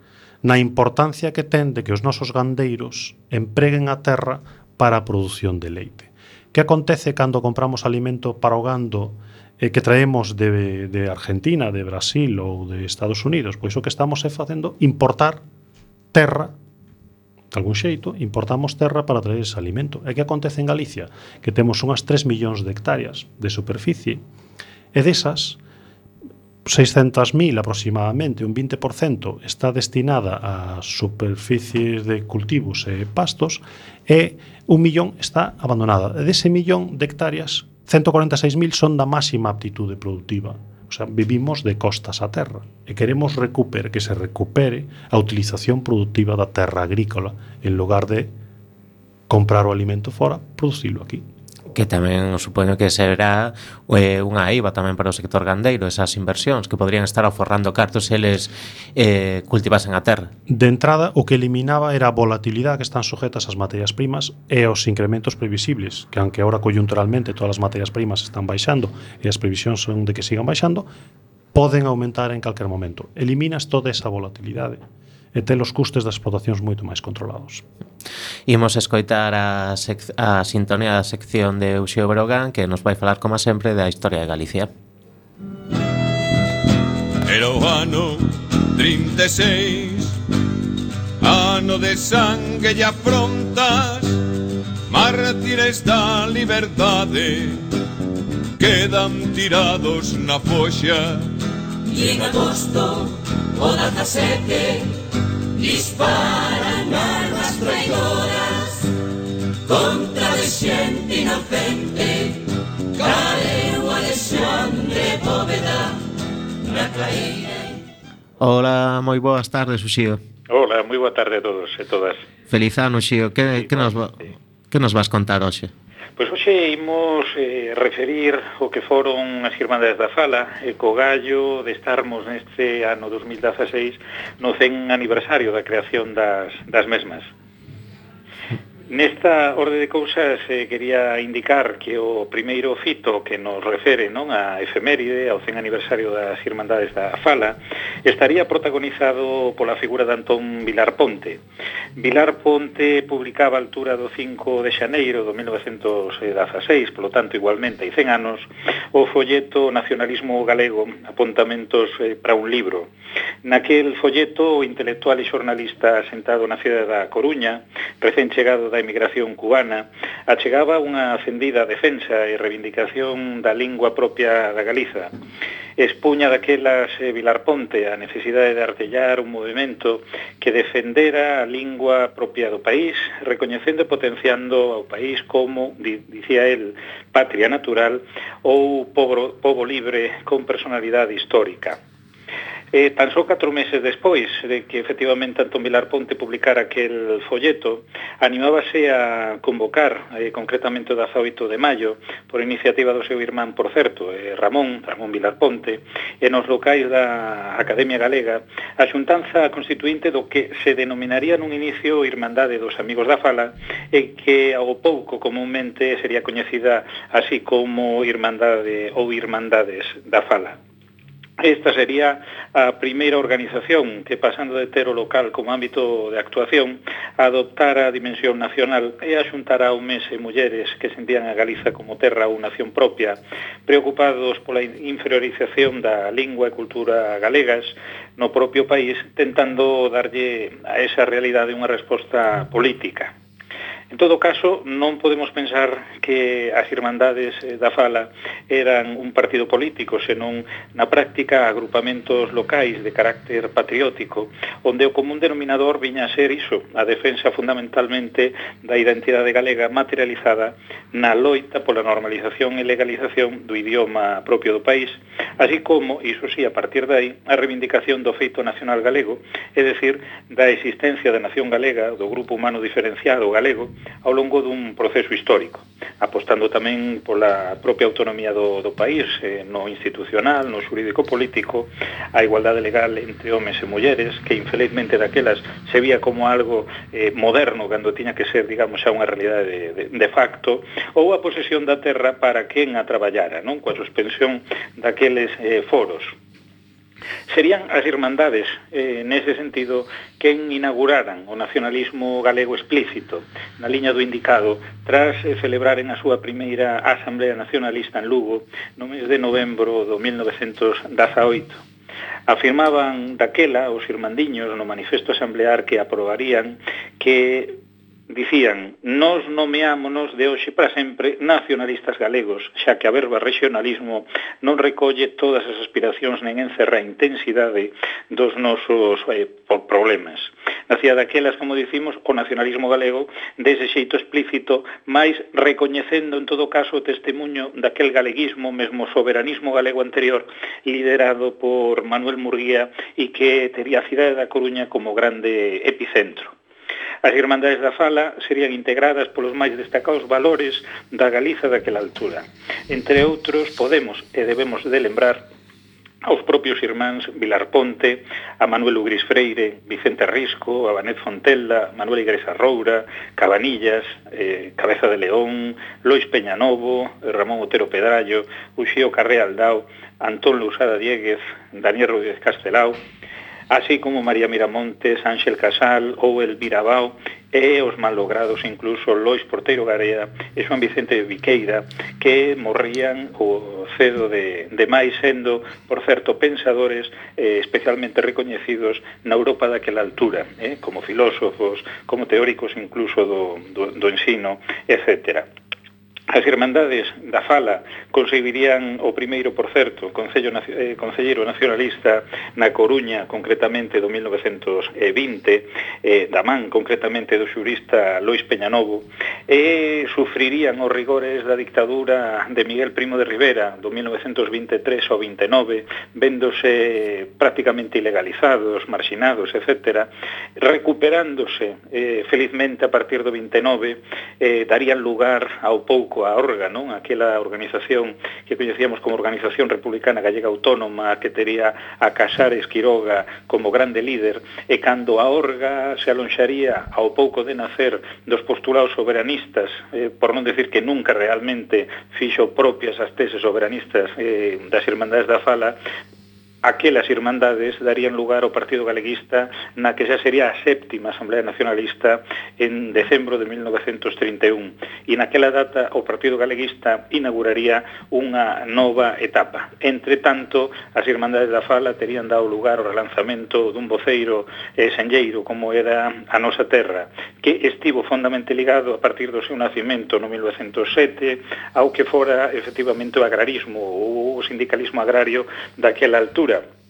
na importancia que ten de que os nosos gandeiros empreguen a terra para a produción de leite. Que acontece cando compramos alimento para o gando eh, que traemos de, de Argentina, de Brasil ou de Estados Unidos? Pois o que estamos é facendo importar terra de algún xeito, importamos terra para traer ese alimento. E que acontece en Galicia? Que temos unhas 3 millóns de hectáreas de superficie, e desas, 600.000 aproximadamente, un 20%, está destinada a superficies de cultivos e pastos e un millón está abandonada. Dese millón de hectáreas, 146.000 son da máxima aptitude productiva. O sea, vivimos de costas a terra e queremos recuperar que se recupere a utilización productiva da terra agrícola en lugar de comprar o alimento fora, producilo aquí que tamén supoño que será eh, unha IVA tamén para o sector gandeiro, esas inversións que podrían estar aforrando cartos se eles eh, cultivasen a terra. De entrada, o que eliminaba era a volatilidade que están sujetas ás materias primas e os incrementos previsibles, que aunque ahora coyunturalmente todas as materias primas están baixando e as previsións son de que sigan baixando, poden aumentar en calquer momento. Eliminas toda esa volatilidade e ter os custes das explotacións moito máis controlados. Imos escoitar a, a sintonía da sección de Uxio Brogan que nos vai falar, como sempre, da historia de Galicia. Era o ano 36 Ano de sangue e afrontas Mártires da liberdade Quedan tirados na foxa y en agosto Odacacete disparan armas traidoras contra de gente inocente caeu Alexandre bóveda na caída Hola, moi boas tardes, Uxío. Hola, moi boa tarde a todos e todas. Feliz ano, Xío. Que, que, nos, que nos vas contar hoxe? Pois hoxe imos eh, referir o que foron as Irmandades da Fala e co gallo de estarmos neste ano 2016 no 100 aniversario da creación das, das mesmas. Nesta orde de cousas eh, quería indicar que o primeiro fito que nos refere non a efeméride ao 100 aniversario das Irmandades da Fala estaría protagonizado pola figura de Antón Vilar Ponte. Vilar Ponte publicaba a altura do 5 de xaneiro do 1916, polo tanto igualmente hai 100 anos, o folleto Nacionalismo Galego, apuntamentos eh, para un libro. Naquel folleto o intelectual e xornalista sentado na cidade da Coruña, recén chegado da emigración cubana, achegaba unha acendida defensa e reivindicación da lingua propia da Galiza. Expuña daquelas eh, Vilarponte a necesidade de artellar un movimento que defendera a lingua propia do país, recoñecendo e potenciando ao país como, di, dicía el, patria natural ou pobo, pobo libre con personalidade histórica. Eh, tan só catro meses despois de que efectivamente Antón Vilar Ponte publicara aquel folleto, animábase a convocar, eh, concretamente o 18 de maio, por iniciativa do seu irmán, por certo, eh, Ramón, Ramón Vilar Ponte, e nos locais da Academia Galega, a xuntanza constituinte do que se denominaría nun inicio Irmandade dos Amigos da Fala, e que ao pouco comúnmente sería coñecida así como Irmandade ou Irmandades da Fala. Esta sería a primeira organización que, pasando de ter o local como ámbito de actuación, adoptara a dimensión nacional e axuntara un mes e mulleres que sentían a Galiza como terra ou nación propia, preocupados pola inferiorización da lingua e cultura galegas no propio país, tentando darlle a esa realidade unha resposta política. En todo caso, non podemos pensar que as Irmandades eh, da Fala eran un partido político, senón na práctica agrupamentos locais de carácter patriótico, onde o común denominador viña a ser iso, a defensa fundamentalmente da identidade galega materializada na loita pola normalización e legalización do idioma propio do país, así como, iso sí, a partir de aí, a reivindicación do feito nacional galego, é decir, da existencia da nación galega, do grupo humano diferenciado galego, ao longo dun proceso histórico, apostando tamén pola propia autonomía do, do país, eh, no institucional, no xurídico político, a igualdade legal entre homes e mulleres, que infelizmente daquelas se vía como algo eh, moderno, cando tiña que ser, digamos, xa unha realidade de, de, de facto, ou a posesión da terra para quen a traballara, non? coa suspensión daqueles eh, foros Serían as irmandades, eh, nese sentido, quen inauguraran o nacionalismo galego explícito na liña do indicado tras eh, celebraren a súa primeira Asamblea Nacionalista en Lugo no mes de novembro do 1918. Afirmaban daquela os irmandiños no manifesto asamblear que aprobarían que dicían «Nos nomeámonos de hoxe para sempre nacionalistas galegos, xa que a verba regionalismo non recolle todas as aspiracións nen encerra a intensidade dos nosos eh, problemas». Nacía daquelas, como dicimos, o nacionalismo galego dese xeito explícito, máis recoñecendo en todo caso o testemunho daquel galeguismo, mesmo soberanismo galego anterior, liderado por Manuel Murguía e que tería a cidade da Coruña como grande epicentro. As Irmandades da Fala serían integradas polos máis destacados valores da Galiza daquela altura. Entre outros, podemos e debemos de lembrar aos propios irmáns Vilar Ponte, a Manuel Ugris Freire, Vicente Risco, a Vanet Fontella, Manuel Igresa Roura, Cabanillas, eh, Cabeza de León, Lois Peñanovo, Ramón Otero Pedrallo, Uxío Carré Aldao, Antón Lousada Dieguez, Daniel Rodríguez Castelao, así como María Miramontes, Ángel Casal ou Elvira Bao, e os malogrados incluso Lois Porteiro Garea e Juan Vicente Viqueira, que morrían o cedo de, de máis sendo, por certo, pensadores eh, especialmente recoñecidos na Europa daquela altura, eh, como filósofos, como teóricos incluso do, do, do ensino, etcétera. As Irmandades da Fala conseguirían o primeiro, por certo, Concello, eh, Concelleiro Nacionalista na Coruña, concretamente do 1920, eh, da man, concretamente do xurista Lois Peñanovo, e sufrirían os rigores da dictadura de Miguel Primo de Rivera do 1923 ao 29, véndose prácticamente ilegalizados, marxinados, etc., recuperándose eh, felizmente a partir do 29, eh, darían lugar ao pouco a Orga, non? Aquela organización que coñecíamos como Organización Republicana Gallega Autónoma que tería a Casares Quiroga como grande líder e cando a Orga se alonxaría ao pouco de nacer dos postulados soberanistas, eh, por non decir que nunca realmente fixo propias as teses soberanistas eh, das Irmandades da Fala, aquelas irmandades darían lugar ao Partido Galeguista na que xa sería a séptima Asamblea Nacionalista en decembro de 1931 e naquela data o Partido Galeguista inauguraría unha nova etapa. Entre tanto, as Irmandades da Fala terían dado lugar ao relanzamento dun voceiro eh, senlleiro como era a nosa terra, que estivo fondamente ligado a partir do seu nacimento no 1907 ao que fora efectivamente o agrarismo ou o sindicalismo agrario daquela altura Hola.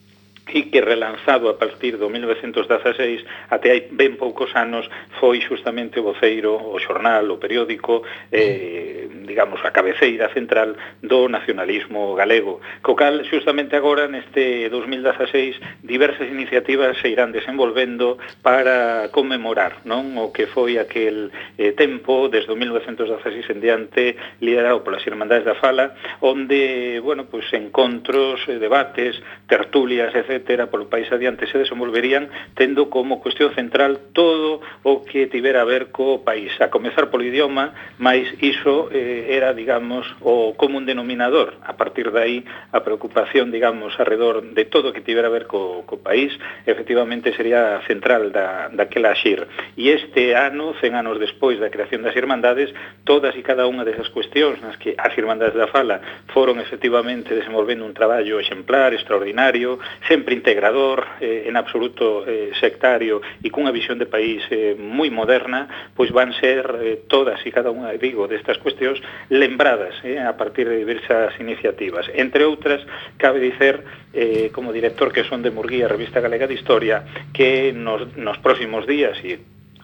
e que relanzado a partir do 1916 até hai ben poucos anos foi xustamente o voceiro, o xornal, o periódico eh, digamos, a cabeceira central do nacionalismo galego. Co cal xustamente agora neste 2016 diversas iniciativas se irán desenvolvendo para conmemorar non o que foi aquel eh, tempo desde o 1916 en diante liderado polas Irmandades da Fala onde, bueno, pues, encontros, eh, debates, tertulias, etc etcétera, polo país adiante se desenvolverían tendo como cuestión central todo o que tivera a ver co país. A comezar polo idioma, máis iso eh, era, digamos, o común denominador. A partir de aí, a preocupación, digamos, alrededor de todo o que tivera a ver co, co país, efectivamente sería central da, daquela xir. E este ano, 100 anos despois da creación das Irmandades, todas e cada unha desas cuestións nas que as Irmandades da Fala foron efectivamente desenvolvendo un traballo exemplar, extraordinario, sempre sempre integrador, eh, en absoluto eh, sectario e cunha visión de país eh, moi moderna, pois van ser eh, todas e cada unha, digo, destas cuestións lembradas eh, a partir de diversas iniciativas. Entre outras, cabe dicer, eh, como director que son de Murguía, Revista Galega de Historia, que nos, nos próximos días e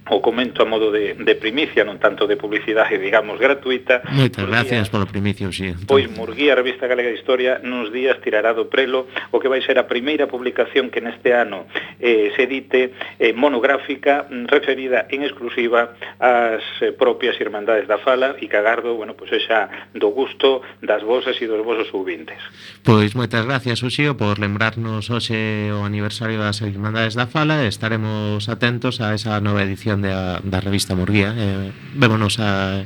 o comento a modo de, de primicia, non tanto de publicidade, digamos, gratuita. Moitas pois gracias polo primicio, sí. Pois Murguía, a Revista Galega de Historia, nos días tirará do prelo o que vai ser a primeira publicación que neste ano eh, se edite eh, monográfica mm, referida en exclusiva ás eh, propias Irmandades da Fala e Cagardo, bueno, pois pues, xa do gusto das vosas e dos vosos subintes. Pois moitas gracias, Uxío, por lembrarnos hoxe o aniversario das Irmandades da Fala estaremos atentos a esa nova edición edición da, da revista Murguía. eh, Vémonos a,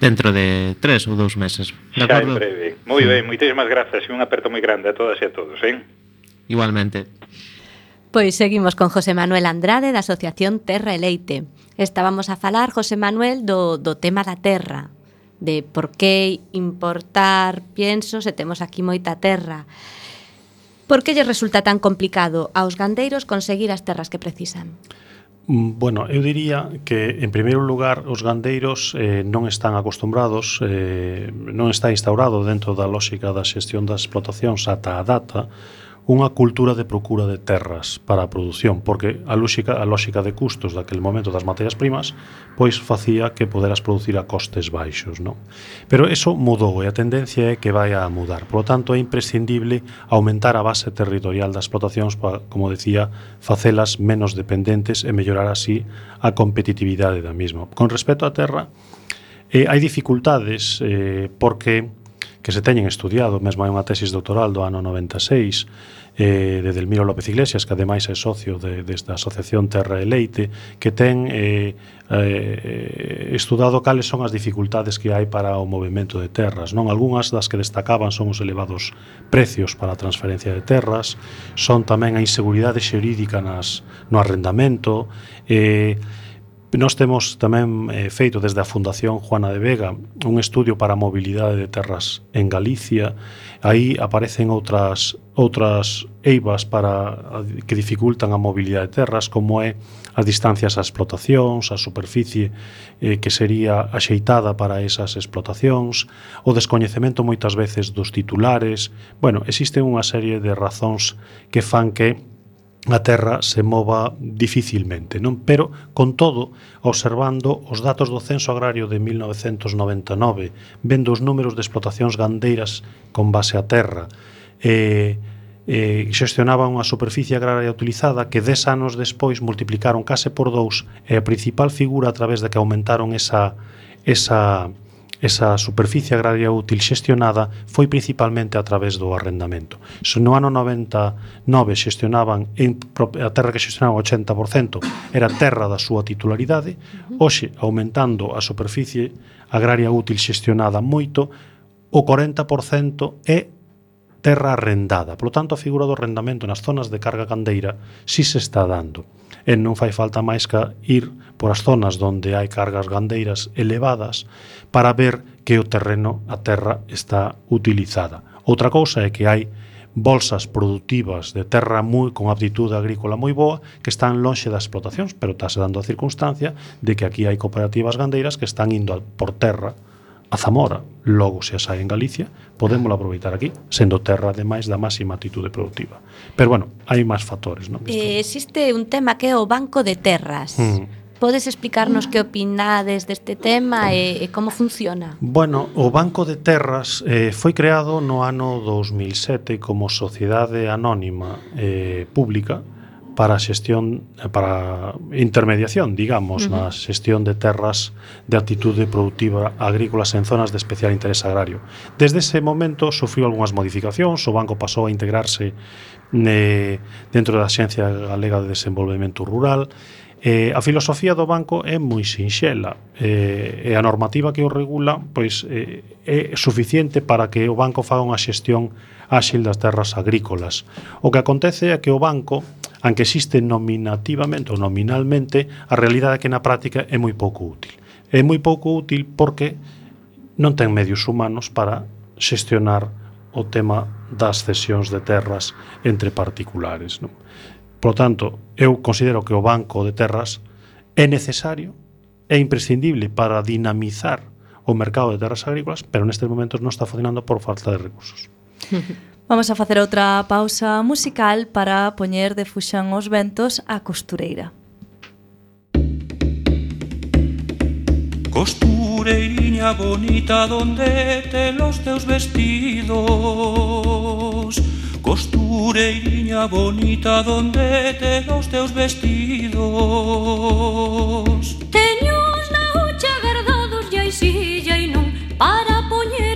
dentro de tres ou dous meses de Xa acordo? en breve Moi ben, moitísimas grazas e un aperto moi grande a todas e a todos eh? Igualmente Pois seguimos con José Manuel Andrade da Asociación Terra e Leite. Estábamos a falar, José Manuel, do, do tema da terra de por que importar pienso se temos aquí moita terra. Por que lle resulta tan complicado aos gandeiros conseguir as terras que precisan? Mm, bueno, eu diría que en primeiro lugar os gandeiros eh, non están acostumbrados, eh, non está instaurado dentro da lógica da xestión das explotacións ata a data unha cultura de procura de terras para a produción, porque a lógica, a lógica de custos daquele momento das materias primas pois facía que poderas producir a costes baixos. Non? Pero eso mudou e a tendencia é que vai a mudar. Por lo tanto, é imprescindible aumentar a base territorial das explotacións para, como decía, facelas menos dependentes e mellorar así a competitividade da mesma. Con respecto á terra, eh, hai dificultades eh, porque que se teñen estudiado, mesmo hai unha tesis doutoral do ano 96 eh, de Delmiro López Iglesias, que ademais é socio de, desta asociación Terra e Leite, que ten eh, eh, estudado cales son as dificultades que hai para o movimento de terras. Non Algúnas das que destacaban son os elevados precios para a transferencia de terras, son tamén a inseguridade xerídica nas, no arrendamento, eh, Nós temos tamén eh, feito desde a Fundación Juana de Vega un estudio para a mobilidade de terras en Galicia. Aí aparecen outras outras eivas para que dificultan a mobilidade de terras, como é as distancias ás explotacións, a superficie eh, que sería axeitada para esas explotacións, o descoñecemento moitas veces dos titulares. Bueno, existe unha serie de razóns que fan que a Terra se mova dificilmente, non? Pero, con todo, observando os datos do Censo Agrario de 1999, vendo os números de explotacións gandeiras con base a terra, eh, eh, xestionaba unha superficie agraria utilizada que 10 anos despois multiplicaron case por dous e a principal figura a través de que aumentaron esa, esa, Esa superficie agraria útil xestionada foi principalmente a través do arrendamento. Se no ano 99 xestionaban en a terra que xestionaban 80% era terra da súa titularidade, hoxe aumentando a superficie agraria útil xestionada moito, o 40% é terra arrendada. Por lo tanto, a figura do arrendamento nas zonas de carga candeira si se está dando e non fai falta máis que ir por as zonas onde hai cargas gandeiras elevadas para ver que o terreno, a terra, está utilizada. Outra cousa é que hai bolsas produtivas de terra moi con aptitude agrícola moi boa que están lonxe das explotacións, pero estáse dando a circunstancia de que aquí hai cooperativas gandeiras que están indo por terra a Zamora, logo se as hai en Galicia, podemos aproveitar aquí, sendo terra ademais da máxima atitude productiva. Pero bueno, hai máis factores, non? Eh, existe un tema que é o banco de terras. Mm. Podes explicarnos que opinades deste tema e, e como funciona? Bueno, o Banco de Terras eh, foi creado no ano 2007 como sociedade anónima eh, pública para a xestión eh, para intermediación, digamos, uh -huh. na xestión de terras de actitude productiva agrícolas en zonas de especial interés agrario. Desde ese momento sufriu algunhas modificacións, o banco pasou a integrarse eh, dentro da Xencia Galega de Desenvolvemento Rural. Eh, a filosofía do banco é moi sinxela eh, e a normativa que o regula pois eh, é suficiente para que o banco faga unha xestión áxil das terras agrícolas. O que acontece é que o banco anque existe nominativamente ou nominalmente, a realidade é que na práctica é moi pouco útil. É moi pouco útil porque non ten medios humanos para xestionar o tema das cesións de terras entre particulares. Non? Por tanto, eu considero que o banco de terras é necesario, é imprescindible para dinamizar o mercado de terras agrícolas, pero nestes momentos non está funcionando por falta de recursos. Vamos a facer outra pausa musical para poñer de fuxan os ventos a costureira. Costureiriña bonita donde te los teus vestidos Costureiriña bonita donde te los teus vestidos Teños na hucha gardados e aixilla e non para poñer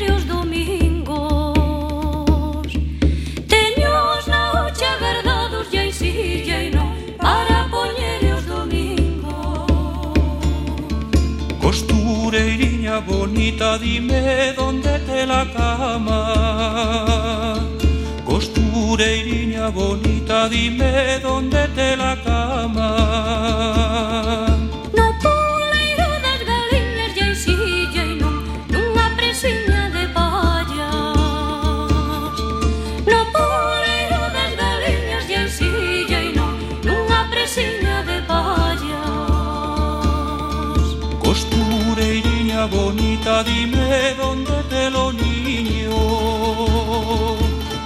moreirinha bonita, dime donde te la cama. Costureiriña bonita, dime donde te la cama. Bonita, dime dónde te lo niño.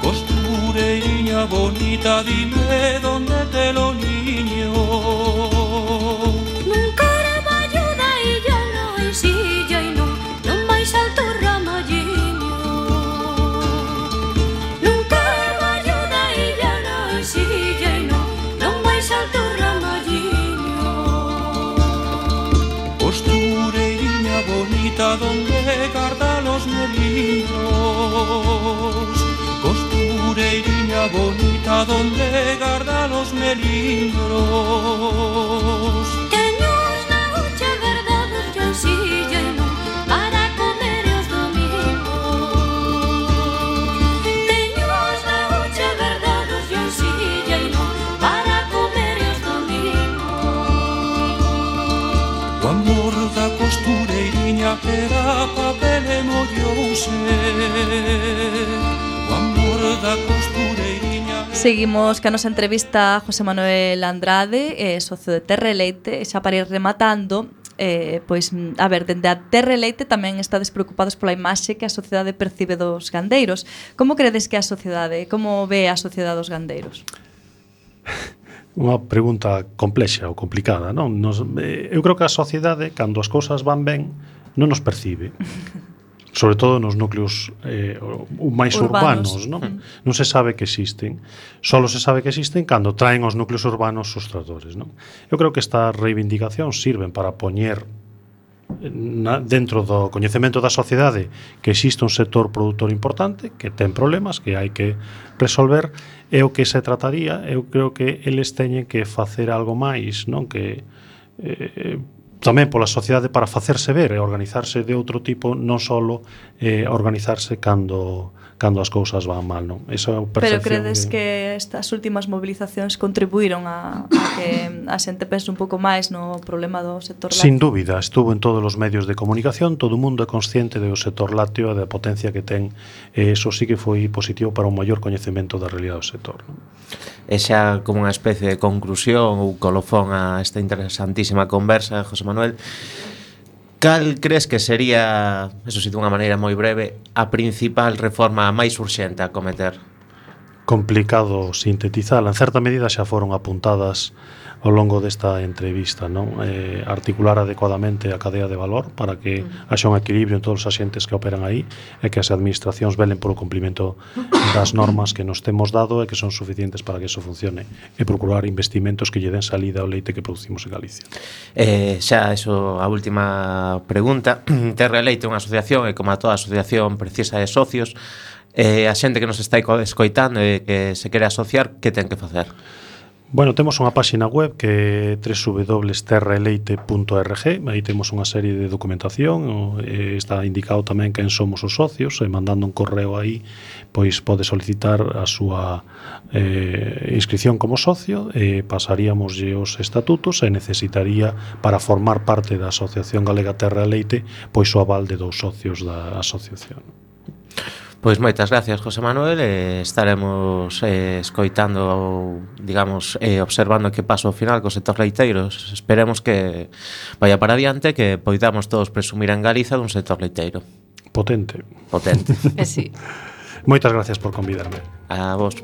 Costureiriña bonita, dime dónde te lo niño. Donde guarda los melindros. Costureiriña bonita, donde guarda los melindros. era papel e mollouse O amor da costureiña Seguimos ca nosa entrevista a José Manuel Andrade, eh, socio de Terre Leite, e xa para ir rematando, eh, pois, a ver, dende a Terre Leite tamén estades preocupados pola imaxe que a sociedade percibe dos gandeiros. Como credes que a sociedade, como ve a sociedade dos gandeiros? Unha pregunta complexa ou complicada, non? Nos, eh, eu creo que a sociedade, cando as cousas van ben, non nos percibe. sobre todo nos núcleos eh, máis urbanos, urbanos non? Hmm. non se sabe que existen. Solo se sabe que existen cando traen os núcleos urbanos os tratores. Non? Eu creo que estas reivindicacións sirven para poñer eh, na, dentro do coñecemento da sociedade que existe un sector produtor importante que ten problemas que hai que resolver é o que se trataría eu creo que eles teñen que facer algo máis non que eh, tamén pola sociedade para facerse ver e organizarse de outro tipo, non só eh, organizarse cando cando as cousas van mal, non? Esa Pero credes que... que estas últimas movilizacións contribuíron a, a que a xente pense un pouco máis no problema do sector lácteo? Sin dúbida, estuvo en todos os medios de comunicación, todo o mundo é consciente do sector lácteo e da potencia que ten, e eso sí que foi positivo para un maior coñecemento da realidade do sector. Non? E xa como unha especie de conclusión ou colofón a esta interesantísima conversa, José Manuel, Cal crees que sería, eso si dunha maneira moi breve, a principal reforma máis urxente a cometer? Complicado sintetizala. En certa medida xa foron apuntadas ao longo desta entrevista, non? Eh, articular adecuadamente a cadea de valor para que haxa un equilibrio en todos os axentes que operan aí e que as administracións velen polo cumplimento das normas que nos temos dado e que son suficientes para que eso funcione e procurar investimentos que lle den salida ao leite que producimos en Galicia. Eh, xa, eso, a última pregunta. Terra Leite é unha asociación e como a toda asociación precisa de socios, eh, a xente que nos está escoitando e que se quere asociar, que ten que facer? Bueno, temos unha páxina web que é www.terraeleite.org Aí temos unha serie de documentación Está indicado tamén quen somos os socios E mandando un correo aí Pois pode solicitar a súa eh, inscripción como socio E pasaríamos os estatutos E necesitaría para formar parte da Asociación Galega Terra Leite Pois o aval de dous socios da asociación. Pois moitas gracias, José Manuel, e estaremos eh, escoitando, digamos, eh, observando que pasa ao final co sector leiteiros. Esperemos que vaya para adiante, que poidamos todos presumir en Galiza dun sector leiteiro. Potente. Potente. Eh, sí. Moitas gracias por convidarme. A vos.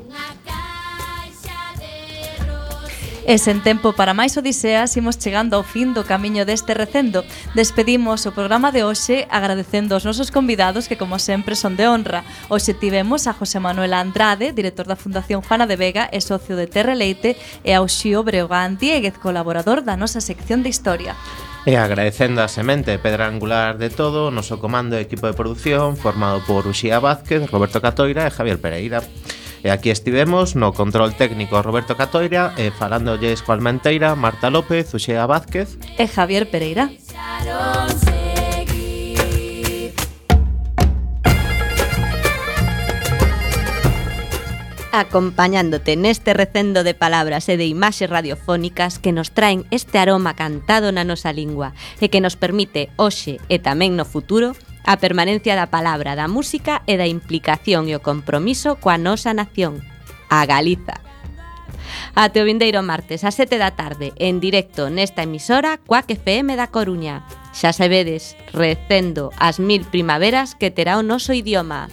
E sen tempo para máis odiseas imos chegando ao fin do camiño deste recendo. Despedimos o programa de hoxe agradecendo aos nosos convidados que como sempre son de honra. Hoxe tivemos a José Manuel Andrade, director da Fundación Juana de Vega e socio de Terre Leite e ao Xío Breogán Dieguez, colaborador da nosa sección de Historia. E agradecendo a semente pedra angular de todo, o noso comando e equipo de produción formado por Uxía Vázquez, Roberto Catoira e Javier Pereira. E aquí estivemos no control técnico Roberto Catoira e falándolles coa Almenteira, Marta López, Uxea Vázquez e Javier Pereira. acompañándote neste recendo de palabras e de imaxes radiofónicas que nos traen este aroma cantado na nosa lingua e que nos permite hoxe e tamén no futuro a permanencia da palabra, da música e da implicación e o compromiso coa nosa nación, a Galiza. Ate o vindeiro martes a 7 da tarde, en directo nesta emisora Cuac FM da Coruña. Xa se vedes, recendo as mil primaveras que terá o noso idioma.